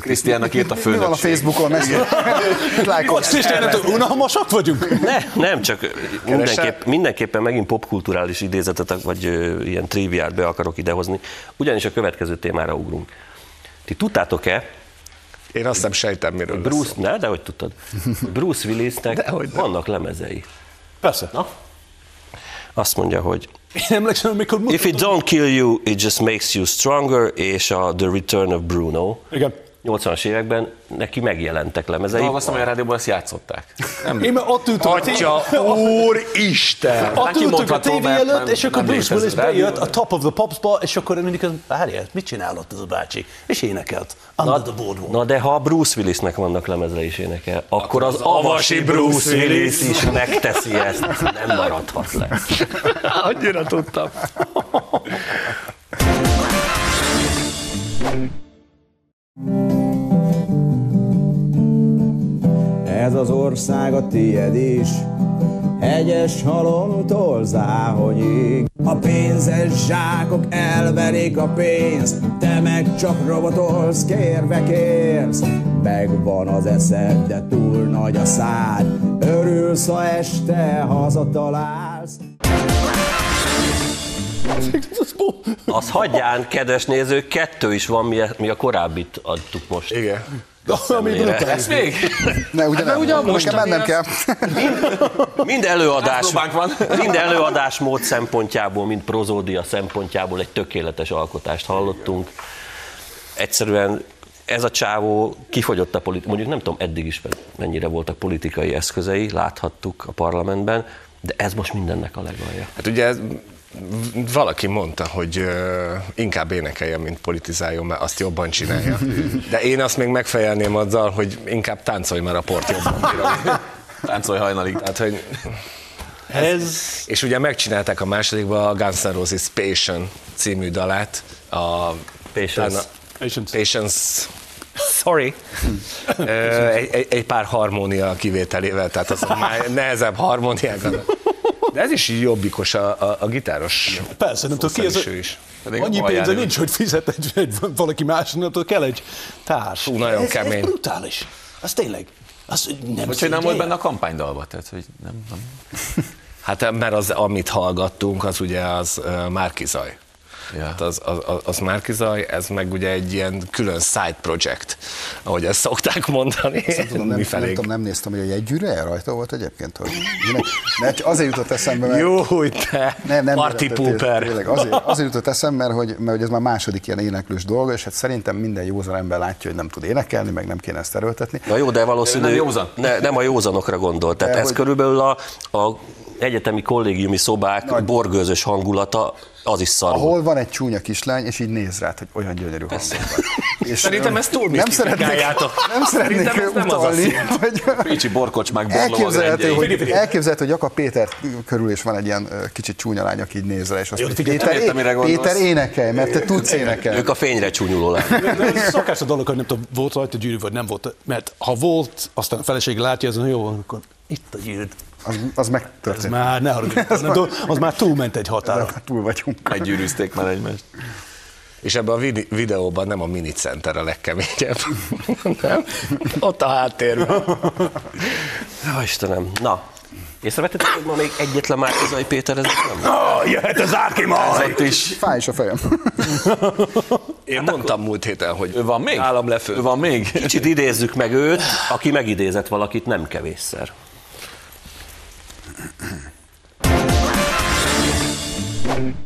Krisztiánnak írt a mi- Mi van a. Facebookon? Lájkolsz. Krisztián, unalmasak vagyunk? Ne, nem, csak mindenképp, mindenképpen megint popkulturális idézetet, vagy ö, ilyen triviát be akarok idehozni. Ugyanis a következő témára ugrunk. Ti tudtátok-e, Én azt nem sejtem, miről lesz Bruce, szó. ne, de hogy tudtad, Bruce Willisnek vannak lemezei. Persze. Na? Azt mondja, hogy Én emlékszem, amikor If it don't kill you, it just makes you stronger, és a The Return of Bruno. Igen. 80-as években neki megjelentek lemezei. Hallgattam, hogy a rádióban ezt játszották. Nem, Én ott tévé, Atya, úr, Isten! ott ültök a tévé előtt, nem- és akkor Bruce Willis bejött a Top of the Popsba, és akkor mindig az, várjál, mit csinálott ez a bácsi? És énekelt. Under the Boardwalk. Na de ha a Bruce Willisnek vannak lemezei is énekel, akkor az avasi Bruce Willis is megteszi ezt, nem maradhat le. Annyira tudtam. Ez az ország a tied is, hegyes halomtól záhonyig. A pénzes zsákok elverik a pénzt, te meg csak robotolsz, kérve kérsz. Megvan az eszed, de túl nagy a szád, örülsz, ha este hazatalálsz. Az hagyján, kedves nézők, kettő is van, mi, mi a korábbit adtuk most. Igen. Ami brutális. Ez még? Ne, ugye nem, ugye nekem mennem kell. Mind előadás, Próbánk van. mind előadásmód szempontjából, mind prozódia szempontjából egy tökéletes alkotást hallottunk. Egyszerűen ez a csávó kifogyott a politi- mondjuk nem tudom eddig is mennyire voltak politikai eszközei, láthattuk a parlamentben, de ez most mindennek a legalja. Hát ugye ez- valaki mondta, hogy ö, inkább énekeljen, mint politizáljon, mert azt jobban csinálja. De én azt még megfejelném azzal, hogy inkább táncolj, mert a port jobban bírom. Táncolj hajnalig. Tehát, hogy Ez És ugye megcsinálták a másodikban a Guns N' Roses Passion című dalát. A, Patience. Patience. Patience. Sorry. Egy, egy, egy pár harmónia kivételével, tehát az már nehezebb harmóniákat. De ez is jobbikos a, a, a gitáros. persze, nem tudom ki ez. Is. Pedig Annyi pénze nincs, hogy fizet egy, egy valaki másnak, kell egy társ. Fú, nagyon ez, kemény. Ez brutális. Az tényleg. Az nem Vagy hogy nem volt benne a kampánydalba, tehát hogy nem, nem. Hát mert az, amit hallgattunk, az ugye az uh, Márkizaj. Ja. Hát az, az, az, Márkizaj, ez meg ugye egy ilyen külön side project, ahogy ezt szokták mondani. Nem, tudom, nem, nem, tudom, nem néztem, hogy a jegygyűrűje rajta volt egyébként, hogy minek, mert azért jutott eszembe, mert Jó, hogy te, nem, nem, party pooper. Tényleg, azért, azért jutott eszembe, mert hogy, mert hogy ez már második ilyen éneklős dolga, és hát szerintem minden józan ember látja, hogy nem tud énekelni, meg nem kéne ezt erőltetni. Na jó, de valószínű, Nem józan. Ne, nem a józanokra gondolt. Tehát De ez hogy- körülbelül a, a egyetemi kollégiumi szobák Nagy- borgőzös hangulata, az is szar. Ahol van egy csúnya kislány, és így néz rád, hogy olyan gyönyörű hangod van. És Szerintem ezt túl nem szeretnék, nem szeretnék Szerintem ez nem az a utalni, szint. hogy Pécsi borkocsmák elképzelhető, hogy, elképzelhető, hogy Jakab Péter körül is van egy ilyen kicsit csúnya lány, aki így néz rá, és azt mondja, figyelj, Péter, értem, mire. Péter énekelj, mert te tudsz énekelni. Ők a fényre csúnyuló lány. Szokás a dolog, hogy nem tudom, volt rajta gyűrű, vagy nem volt. Mert ha volt, aztán a feleség látja, az jó van, akkor itt a gyűrű az, az megtörtént. Ez már, ne haragudj, az, már az, az már túlment egy határon. Túl vagyunk. Meggyűrűzték már egymást. És ebben a videóban nem a minicenter a legkeményebb, nem? Ott a háttérben. Jó Istenem, na, Észrevettetek, hogy ma még egyetlen Márkizai Péter ez nem? Oh, jöhet az Áki majd! is. Fáj is a fejem. Én hát mondtam múlt héten, hogy ő van még? állam lefő. Ő van még? Kicsit idézzük meg őt, aki megidézett valakit nem kevésszer. Thank you.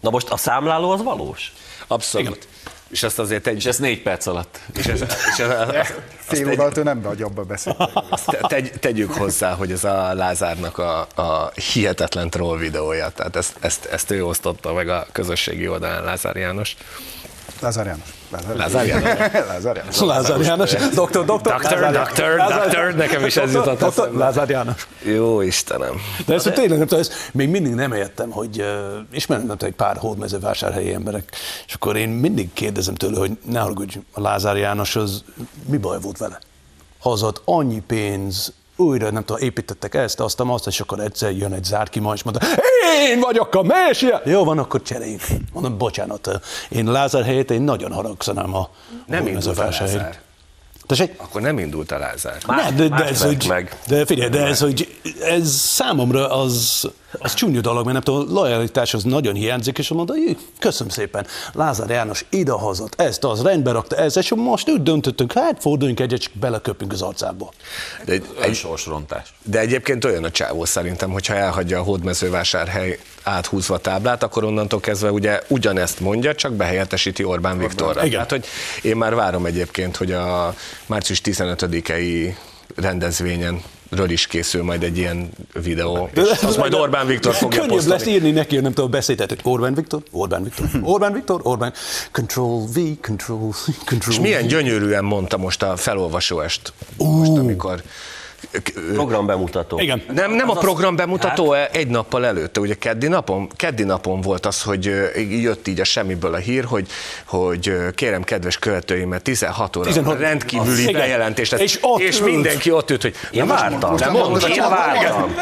Na most a számláló az valós? Abszolút. És ezt azért egy... És ez négy perc alatt. És, ez, és ez, Fél óra alatt ő nem beadja abba. Azt tegy, tegyük hozzá, hogy ez a Lázárnak a, a hihetetlen troll videója, tehát ezt, ezt, ezt ő osztotta meg a közösségi oldalán Lázár János. Lázár János. Lázár János. Lázár János. Lázár János. Doktor, doktor. Doktor, doktor, doktor, nekem is ez jutott doktor, eszembe. Lázár János. Jó Istenem. De ezt tényleg nem tudom, még mindig nem értem, hogy ismerem nem egy pár hódmezővásárhelyi emberek, és akkor én mindig kérdezem tőle, hogy ne haragudj, a Lázár János az mi baj volt vele? Hazad annyi pénz, újra nem tudom, építettek ezt, azt, azt, és akkor egyszer jön egy zárki ma, és mondta, én vagyok a messiás! Jó van, akkor cseréljünk. Mondom, bocsánat, én Lázár helyett én nagyon haragszanám a Nem indult a. Lázár. Tessék? Akkor nem indult a Lázár. Ne, de, de, más ez, vert hogy, meg. de figyelj, de ez, hogy ez számomra az, az csúnya dolog, mert nem tudom, a lojalitás az nagyon hiányzik, és mondta, "Jé, köszönöm szépen, Lázár János idehazott, ezt az, rendbe rakta, ez, és most úgy döntöttünk, hát forduljunk egyet, csak beleköpünk az arcába. De, egy, Egy sorsrontás. de egyébként olyan a csávó szerintem, hogyha elhagyja a hódmezővásárhely áthúzva a táblát, akkor onnantól kezdve ugye ugyanezt mondja, csak behelyettesíti Orbán Viktorra. Igen. Tehát, hogy én már várom egyébként, hogy a március 15-i rendezvényen ről is készül majd egy ilyen videó. És azt majd Orbán Viktor fogja Könnyebb lesz posztolni. írni neki, nem tudom, beszédet, hogy Orbán Viktor, Orbán Viktor, Orbán Viktor, Orbán, Control V, Control C, Control És milyen gyönyörűen mondta most a felolvasóest, most amikor Program bemutató. Igen. Nem, nem a Az az- program bemutató egy nappal előtte, ugye keddi napon, keddi napon volt az, hogy ö, jött így a semmiből a hír, hogy, hogy ö, kérem kedves követőimet 16 óra 16 rendkívüli bejelentés lesz. És ott és mindenki ott ült, hogy Én vártam. nem mondja, én vártam.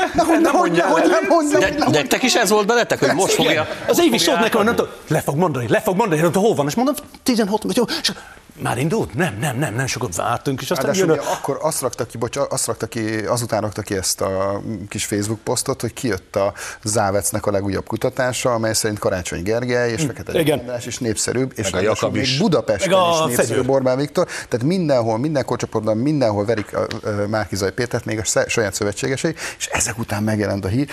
Nem nektek is ez volt bennetek, hogy most fogja... Az évi szólt nekem, nem tudom, le fog mondani, le fog mondani, nem tudom, hol van, és mondom, 16 vagy jó, és már indult? Nem, nem, nem, nem, sokat vártunk, és aztán Ráadásul jön ugye a... akkor azt rakta ki, bocs, azt rakta ki, azután rakta ki ezt a kis Facebook posztot, hogy kijött a Závecnek a legújabb kutatása, amely szerint Karácsony Gergely és Fekete Hm. Igen. András is népszerűbb, és Meg a ráadásul Jakab is. még Budapesten Meg a is népszerűbb Fegyő. Orbán Viktor, tehát mindenhol, minden kocsaportban, mindenhol verik a, Márkizai Pétert, még a saját szövetségesei, és ezek után megjelent a hír.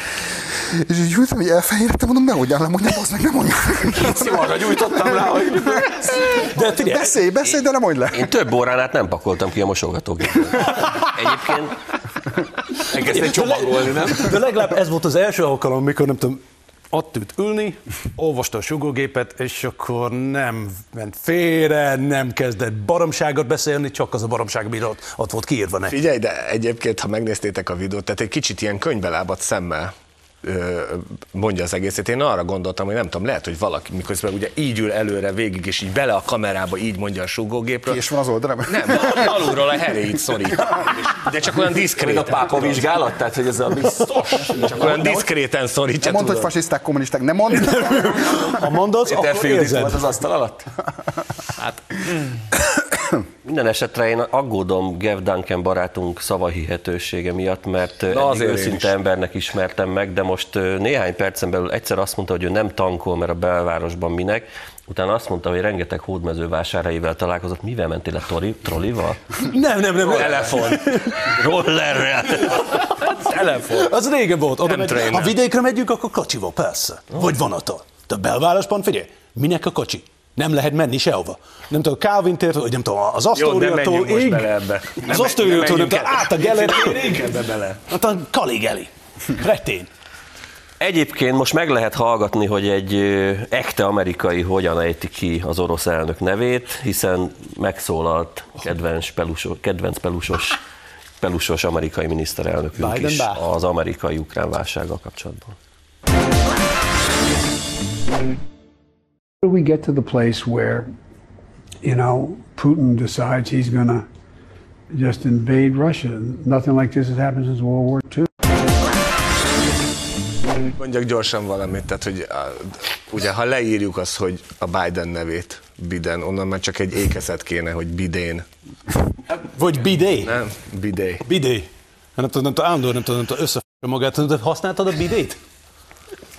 És így ültem, hogy elfehérettem, mondom, ne mondjál le, mondjam, az meg nem mondjam. Szivarra gyújtottam rá, hogy... De figyelj, Beszélj, beszélj, de nem mondj le. Én több órán át nem pakoltam ki a mosogatógépet. Egyébként Elkezdtél csomagolni, nem? De legalább ez volt az első alkalom, mikor nem tudom, ott ült ülni, olvasta a sugógépet, és akkor nem ment félre, nem kezdett baromságot beszélni, csak az a baromság, ami ott, ott volt kiírva neki. Figyelj, de egyébként, ha megnéztétek a videót, tehát egy kicsit ilyen könyvelábat szemmel mondja az egészet. Én arra gondoltam, hogy nem tudom, lehet, hogy valaki miközben ugye így ül előre végig, és így bele a kamerába így mondja a sugógépről. És van az oldalán? Nem, alulról a heréit szorít. De csak olyan Még a pápa vizsgálat, tehát hogy ez a biztos. Csak olyan diszkréten szorítja. Mondd, hogy fasiszták, kommunisták, nem mondd. Ha Péter akkor érzed. volt az asztal alatt? minden esetre én aggódom Gev Duncan barátunk szavahihetősége miatt, mert Na, eddig őszinte is. embernek ismertem meg, de most néhány percen belül egyszer azt mondta, hogy ő nem tankol, mert a belvárosban minek, utána azt mondta, hogy rengeteg hódmezővásárhelyével találkozott. Mivel mentél le, Tori, trollival? Nem, nem, nem. Telefon. Rollerrel! Telefon. Az régen volt. Oda megy, ha vidékre megyünk, akkor kocsival, persze. Vagy vonattal. De a belvárosban, figyelj, minek a kocsi? Nem lehet menni sehova. Nem tudom, Calvin tér, vagy nem tudom, az Asztóriától ég, bele ebbe. az Nem- Asztóriától, nem nem át a bele. hát a Kaligeli. Retén. Egyébként most meg lehet hallgatni, hogy egy ekte amerikai hogyan ejti ki az orosz elnök nevét, hiszen megszólalt kedvenc pelusos, kedvenc pelusos pelusos amerikai miniszterelnökünk Biden is bá. az amerikai-ukrán válsággal kapcsolatban. Do we get to the place where, you know, Putin decides he's going to just invade Russia? Nothing like this has happened since World War II. Mondjak gyorsan valamit, tehát hogy a, ugye ha leírjuk azt, hogy a Biden nevét, Biden, onnan már csak egy ékezet kéne, hogy Bidén. Vagy bidé. Nem, Bidé. Bidé. Nem tudom, nem tudom, állandóan nem tudom, nem tudom, összefogja magát. Tudom, Használtad a bidét?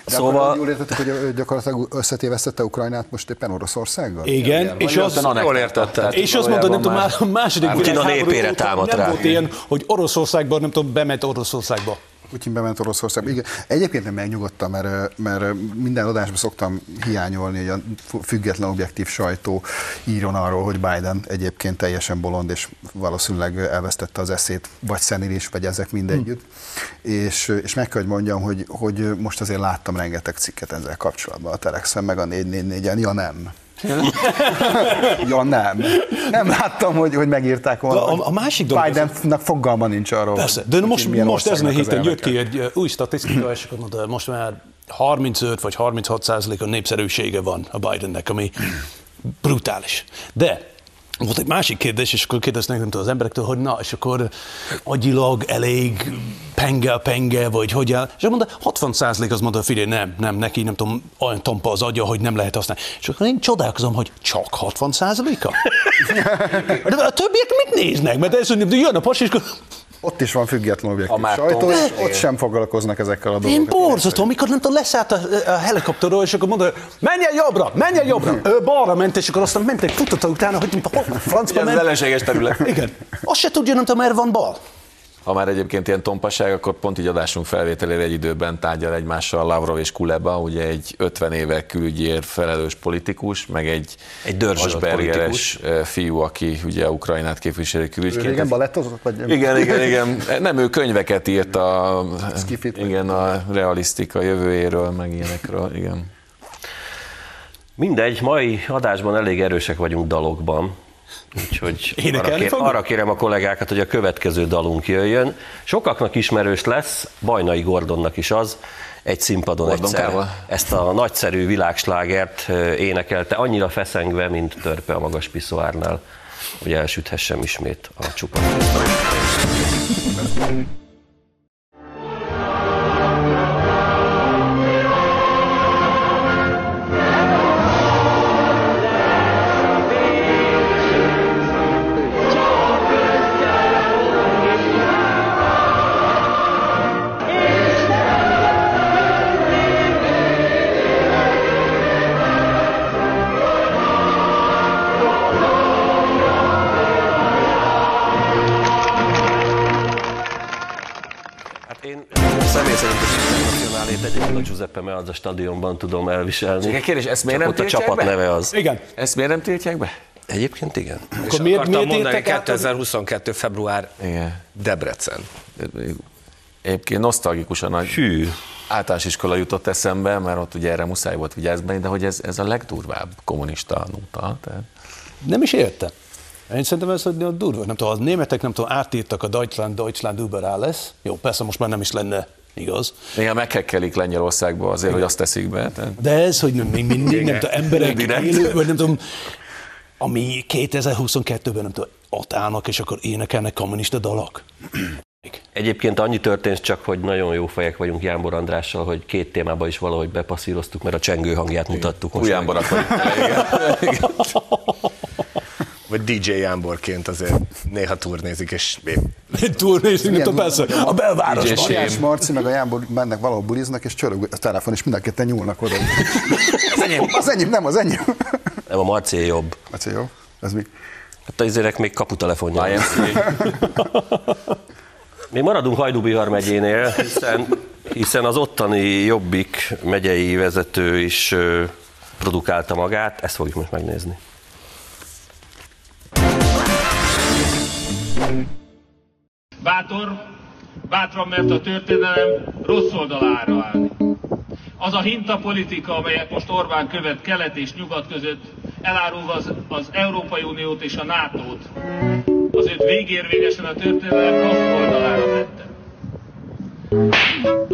De szóval... akkor jól értettük, hogy ő gyakorlatilag összetévesztette Ukrajnát most éppen Oroszországgal? Igen, és az, Jól értetted. és azt mondta, nem tudom, már a második világháború népére támadt nem rá. volt ilyen, hogy Oroszországban, nem tudom, bement Oroszországba. Putyin bement Oroszországba. Igen. Egyébként nem megnyugodtam, mert, mert minden adásban szoktam hiányolni, hogy a független objektív sajtó írjon arról, hogy Biden egyébként teljesen bolond, és valószínűleg elvesztette az eszét, vagy szenilis, vagy ezek mindegyütt. Hm. És, és meg kell, hogy mondjam, hogy, hogy most azért láttam rengeteg cikket ezzel kapcsolatban a Telexen, meg a 444-en. Ja nem. ja nem. Nem láttam, hogy, hogy megírták volna. a- a másik dolog- Bidennek fogalma nincs arról, Persze, de most, most ezen a az héten jött ki egy új statisztika, és akkor most már 35 vagy 36 százalék a népszerűsége van a Bidennek, ami brutális. De volt egy másik kérdés, és akkor kérdeznek nem tudom, az emberektől, hogy na, és akkor agyilag elég penge, penge, vagy hogy áll. És mondta, 60 százalék az mondta, figyelj, nem, nem, neki nem tudom, olyan tompa az agya, hogy nem lehet használni. És akkor én csodálkozom, hogy csak 60 százaléka? De a többiek mit néznek? Mert ez, hogy jön a pasi, és akkor Ott is van független objektív sajtó, és ott sem foglalkoznak ezekkel a Én dolgokkal. borzasztó, amikor nem tudom, leszállt a, a helikopterről, és akkor mondta, menj el jobbra, menj el jobbra. Ő balra ment, és akkor aztán ment egy futata utána, hogy hol, francba Ez ment. ellenséges terület. Igen. Azt se tudja, nem tudom, merre van bal. Ha már egyébként ilyen tompaság, akkor pont így adásunk felvételére egy időben tárgyal egymással Lavrov és Kuleba, ugye egy 50 éve külügyért felelős politikus, meg egy, Egy Aspergeres fiú, aki ugye Ukrajnát képviseli Ő külügyként. régen balettozott? Vagy Igen, igen, igen. Nem, ő könyveket írt a, Skifit. igen, a realisztika jövőjéről, meg ilyenekről, igen. Mindegy, mai adásban elég erősek vagyunk dalokban, úgyhogy arra, Énekelni kér, fogunk? arra kérem a kollégákat, hogy a következő dalunk jöjjön. Sokaknak ismerős lesz, Bajnai Gordonnak is az, egy színpadon Gordonkával? egyszer ezt a nagyszerű világslágert énekelte, annyira feszengve, mint törpe a magas piszoárnál, hogy elsüthessem ismét a csupa. Meazza stadionban tudom elviselni. Csak egy kérdés, ezt miért Csak nem ott a csapat be? neve az. Igen. Ezt miért nem tiltják be? Egyébként igen. Akkor miért, Akartam miért mondani, értek át? 2022. február Igen. Debrecen. Egyébként nosztalgikusan nagy Hű. általános iskola jutott eszembe, mert ott ugye erre muszáj volt vigyázni, de hogy ez, ez a legdurvább kommunista nóta. Tehát Nem is értem. Én szerintem ez hogy a durva. Nem tudom, a németek nem tudom, átírtak a Deutschland, Deutschland über alles. Jó, persze most már nem is lenne igaz. néha meghekkelik Lengyelországba azért, hogy azt teszik be. Tehát De ez, hogy még mindig nem tudom, emberek élő, vagy nem tudom, ami 2022-ben nem tudom, ott állnak, és akkor énekelnek kommunista dalok. Egyébként annyi történt csak, hogy nagyon jó fejek vagyunk Jánbor Andrással, hogy két témába is valahogy bepasszíroztuk, mert a csengő hangját mutattuk meg. akarjuk. Vagy DJ Jánborként azért néha turnézik, és Túlnézünk, nem tudom, persze, a belvárosban. Mariás Marci meg a Jánbor mennek valahol buliznak, és csörög a telefon, és mind a ketten nyúlnak oda. Az enyém, az enyém, nem, az enyém. Nem, a Marci jobb. Marci, jó? Ez mi? Hát a izérek még kaputelefonja. Még maradunk Hajdú-Bihar megyénél, hiszen, hiszen az ottani Jobbik megyei vezető is produkálta magát, ezt fogjuk most megnézni. Bátor, bátran mert a történelem rossz oldalára állni. Az a hintapolitika, amelyet most Orbán követ kelet és nyugat között, elárulva az, az Európai Uniót és a NATO-t, az őt végérvényesen a történelem rossz oldalára tette.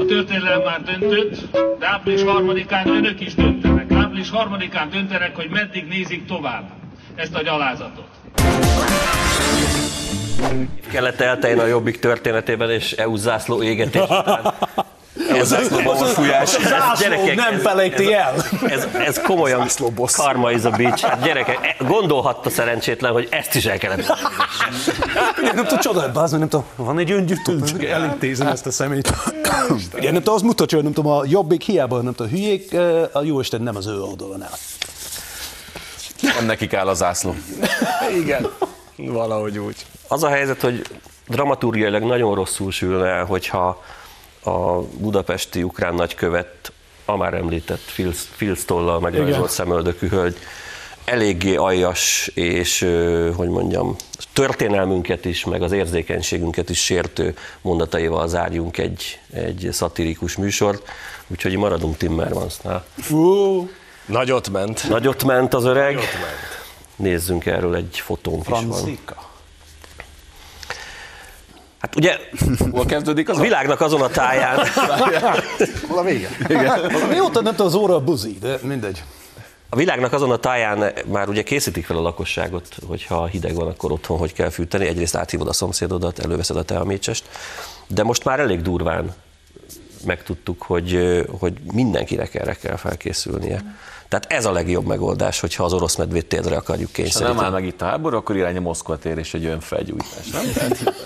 A történelem már döntött, de április harmadikán önök is döntenek. Április harmadikán döntenek, hogy meddig nézik tovább ezt a gyalázatot. Kellett elteljen a Jobbik történetében, és EU zászló égetés után. EU zászló borfújás. Ez, Zászló nem felejti el. Ez, ez komolyan karma is a beach. Hát gyerekek, e- gondolhatta szerencsétlen, hogy ezt is el kellett. Ugye, nem tudom, csoda, bázd, nem tudom, van egy öngyűjtő, csak elintézem ezt a szemét. Ugye, nem tudom, az mutatja, hogy nem tudom, a jobbik hiába, nem tudom, hülyék, a jó Isten nem az ő oldalon áll. Nem nekik áll a zászló. Igen, valahogy úgy. Az a helyzet, hogy dramaturgiailag nagyon rosszul sülne el, hogyha a budapesti ukrán nagykövet, a már említett Phil, Phil Stollal megrajzolt szemöldökű hölgy, eléggé aljas és, hogy mondjam, történelmünket is, meg az érzékenységünket is sértő mondataival zárjunk egy, egy szatirikus műsort, úgyhogy maradunk Timmermansnál. Fú, nagyot ment. Nagyot ment az öreg. Nézzünk erről egy fotónk is van. Hát ugye Hol kezdődik az a világnak azon a táján, Hol a vége? Mióta nem tudom, az óra a buzi, de mindegy. A világnak azon a táján már ugye készítik fel a lakosságot, hogyha hideg van, akkor otthon hogy kell fűteni. Egyrészt áthívod a szomszédodat, előveszed a teamécsest, de most már elég durván megtudtuk, hogy, hogy mindenkinek erre kell felkészülnie. Tehát ez a legjobb megoldás, hogyha az orosz medvét térdre akarjuk Ha nem kényszeríteni. áll meg itt a háború, akkor irány a Moszkva tér és egy önfelgyújtás, nem?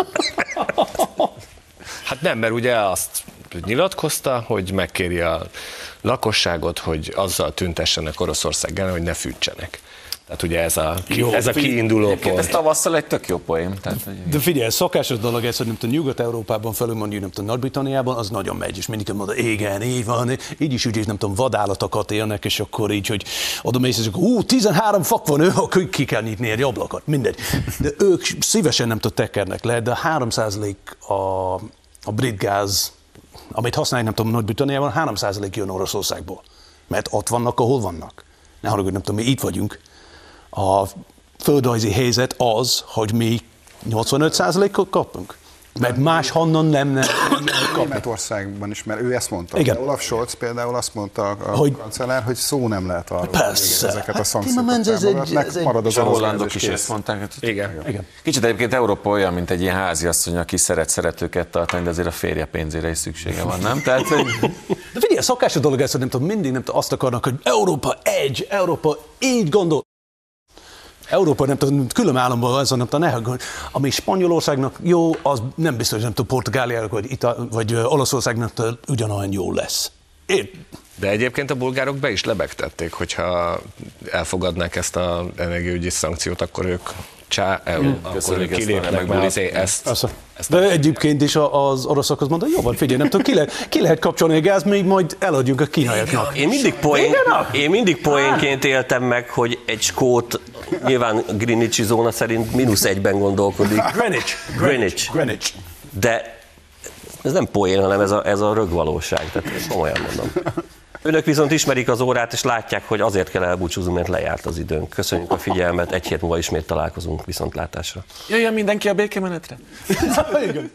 Hát nem, mert ugye azt nyilatkozta, hogy megkéri a lakosságot, hogy azzal tüntessenek Oroszország ellen, hogy ne fűtsenek. Tehát ugye ez a, Jó, ez a kiinduló Egyébként ez pont. tavasszal egy tök jó poém. Tehát, hogy De figyelj, szokásos dolog ez, hogy nem tudom, Nyugat-Európában felül mondjuk, nem tudom, Nagy-Britanniában, az nagyon megy, és mindig mondja, igen, így van, így is úgy, és nem tudom, vadállatokat élnek, és akkor így, hogy oda mész, és akkor, ú, 13 fak van, ő, akkor ki kell nyitni egy ablakot, mindegy. De ők szívesen nem tudom, tekernek le, de 3% a, a brit gáz, amit használják, nem tudom, Nagy-Britanniában, 3% jön Oroszországból. Mert ott vannak, ahol vannak. Ne haragudj, nem tudom, mi itt vagyunk. A földrajzi helyzet az, hogy mi 85%-ot kapunk. Mert máshonnan nem, nem, nem kapnak. Németországban is, mert ő ezt mondta. Igen. Olaf Scholz például azt mondta a Hogy- hogy, kancellár, hogy szó nem lehet arról, Persze. hogy ezeket a Hát szankciókat egy- támogatnak, marad az a hollandok is ezt mondták. Hát, Igen. Igen. Kicsit egyébként Európa olyan, mint egy ilyen háziasszony, aki szeret szeretőket tartani, de azért a férje pénzére is szüksége van, nem? Tehát, hogy De figyelj, szokásos dolog ez, hogy nem tudom, mindig nem tudom, azt akarnak, hogy Európa egy, Európa így gondol. Európa nem tudom, külön államban az, nem tudom, ami Spanyolországnak jó, az nem biztos, hogy nem tudom, Portugáliának vagy, Ita- vagy Olaszországnak ugyanolyan jó lesz. Én, De egyébként a bulgárok be is lebegtették, hogyha elfogadnák ezt a energiaügyi szankciót, akkor ők csá, EU, akkor Köszönjük ők ezt a kilépnek, bulit. azért ezt, Persze. De egyébként is a- az oroszok azt mondta, jó van, figyelj, nem tudom, ki lehet, ki lehet kapcsolni a gáz, még majd eladjunk a kínaiaknak. Én mindig, poén, én mindig poénként éltem meg, hogy egy skót, nyilván Greenwichi zóna szerint mínusz egyben gondolkodik. Greenwich. Greenwich. Greenwich. De ez nem poén, hanem ez a, ez a rögvalóság. Tehát komolyan mondom. Önök viszont ismerik az órát, és látják, hogy azért kell elbúcsúzni, mert lejárt az időnk. Köszönjük a figyelmet, egy hét múlva ismét találkozunk viszontlátásra. jöjjön mindenki a békemenetre. Igen.